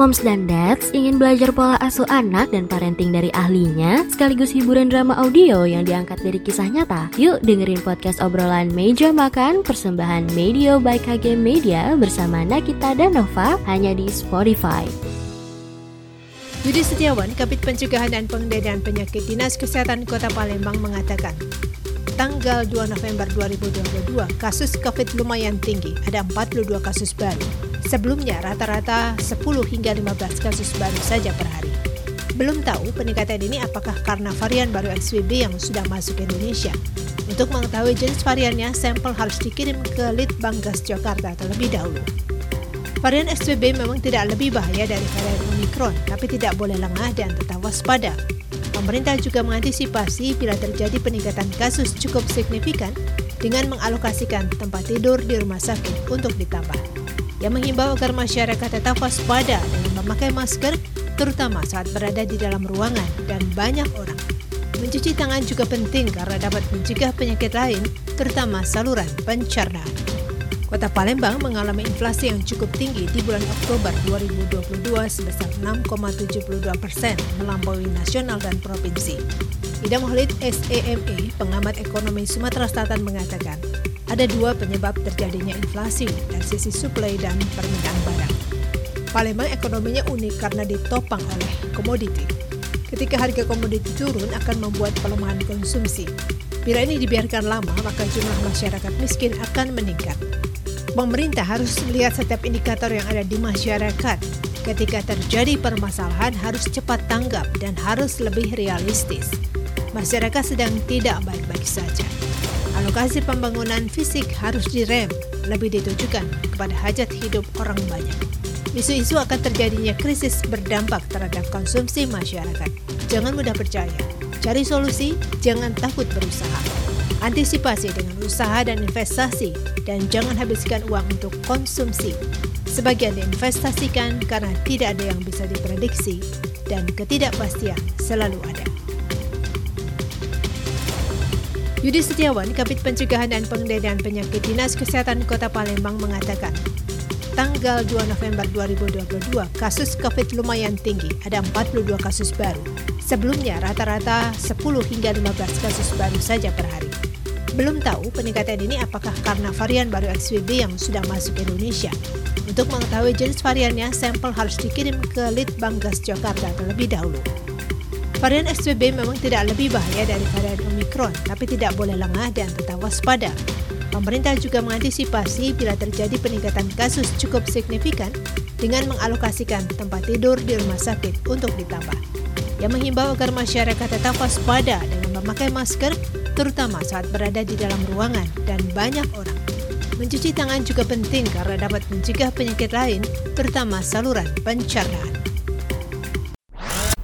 Moms dan Dads ingin belajar pola asuh anak dan parenting dari ahlinya, sekaligus hiburan drama audio yang diangkat dari kisah nyata. Yuk dengerin podcast obrolan Meja Makan persembahan Medio by KG Media bersama Nakita dan Nova hanya di Spotify. Yudi Setiawan, Kabit Pencegahan dan Pengendalian Penyakit Dinas Kesehatan Kota Palembang mengatakan, tanggal 2 November 2022, kasus COVID lumayan tinggi, ada 42 kasus baru. Sebelumnya rata-rata 10 hingga 15 kasus baru saja per hari. Belum tahu peningkatan ini apakah karena varian baru XBB yang sudah masuk ke Indonesia. Untuk mengetahui jenis variannya, sampel harus dikirim ke Litbangkes Jakarta terlebih dahulu. Varian XBB memang tidak lebih bahaya dari varian Omicron, tapi tidak boleh lengah dan tetap waspada. Pemerintah juga mengantisipasi bila terjadi peningkatan kasus cukup signifikan dengan mengalokasikan tempat tidur di rumah sakit untuk ditambah yang menghimbau agar masyarakat tetap waspada dengan memakai masker, terutama saat berada di dalam ruangan dan banyak orang. Mencuci tangan juga penting karena dapat mencegah penyakit lain, terutama saluran pencernaan. Kota Palembang mengalami inflasi yang cukup tinggi di bulan Oktober 2022 sebesar 6,72 persen, melampaui nasional dan provinsi. Ida Maulid SEME, pengamat ekonomi Sumatera Selatan mengatakan, ada dua penyebab terjadinya inflasi dari sisi suplai dan permintaan barang. Palembang ekonominya unik karena ditopang oleh komoditi. Ketika harga komoditi turun akan membuat pelemahan konsumsi. Bila ini dibiarkan lama, maka jumlah masyarakat miskin akan meningkat. Pemerintah harus melihat setiap indikator yang ada di masyarakat. Ketika terjadi permasalahan harus cepat tanggap dan harus lebih realistis. Masyarakat sedang tidak baik-baik saja. Alokasi pembangunan fisik harus direm, lebih ditujukan kepada hajat hidup orang banyak. Isu-isu akan terjadinya krisis berdampak terhadap konsumsi masyarakat. Jangan mudah percaya, cari solusi, jangan takut berusaha. Antisipasi dengan usaha dan investasi, dan jangan habiskan uang untuk konsumsi. Sebagian diinvestasikan karena tidak ada yang bisa diprediksi, dan ketidakpastian selalu ada. Yudi Setiawan, Kabit Pencegahan dan Pengendalian Penyakit Dinas Kesehatan Kota Palembang mengatakan, tanggal 2 November 2022, kasus COVID lumayan tinggi, ada 42 kasus baru. Sebelumnya rata-rata 10 hingga 15 kasus baru saja per hari. Belum tahu peningkatan ini apakah karena varian baru XBB yang sudah masuk ke Indonesia. Untuk mengetahui jenis variannya, sampel harus dikirim ke Litbangkes Jakarta terlebih dahulu. Varian XBB memang tidak lebih bahaya dari varian Omicron, tapi tidak boleh lengah dan tetap waspada. Pemerintah juga mengantisipasi bila terjadi peningkatan kasus cukup signifikan dengan mengalokasikan tempat tidur di rumah sakit untuk ditambah. Yang menghimbau agar masyarakat tetap waspada dengan memakai masker, terutama saat berada di dalam ruangan dan banyak orang. Mencuci tangan juga penting karena dapat mencegah penyakit lain, terutama saluran pencernaan.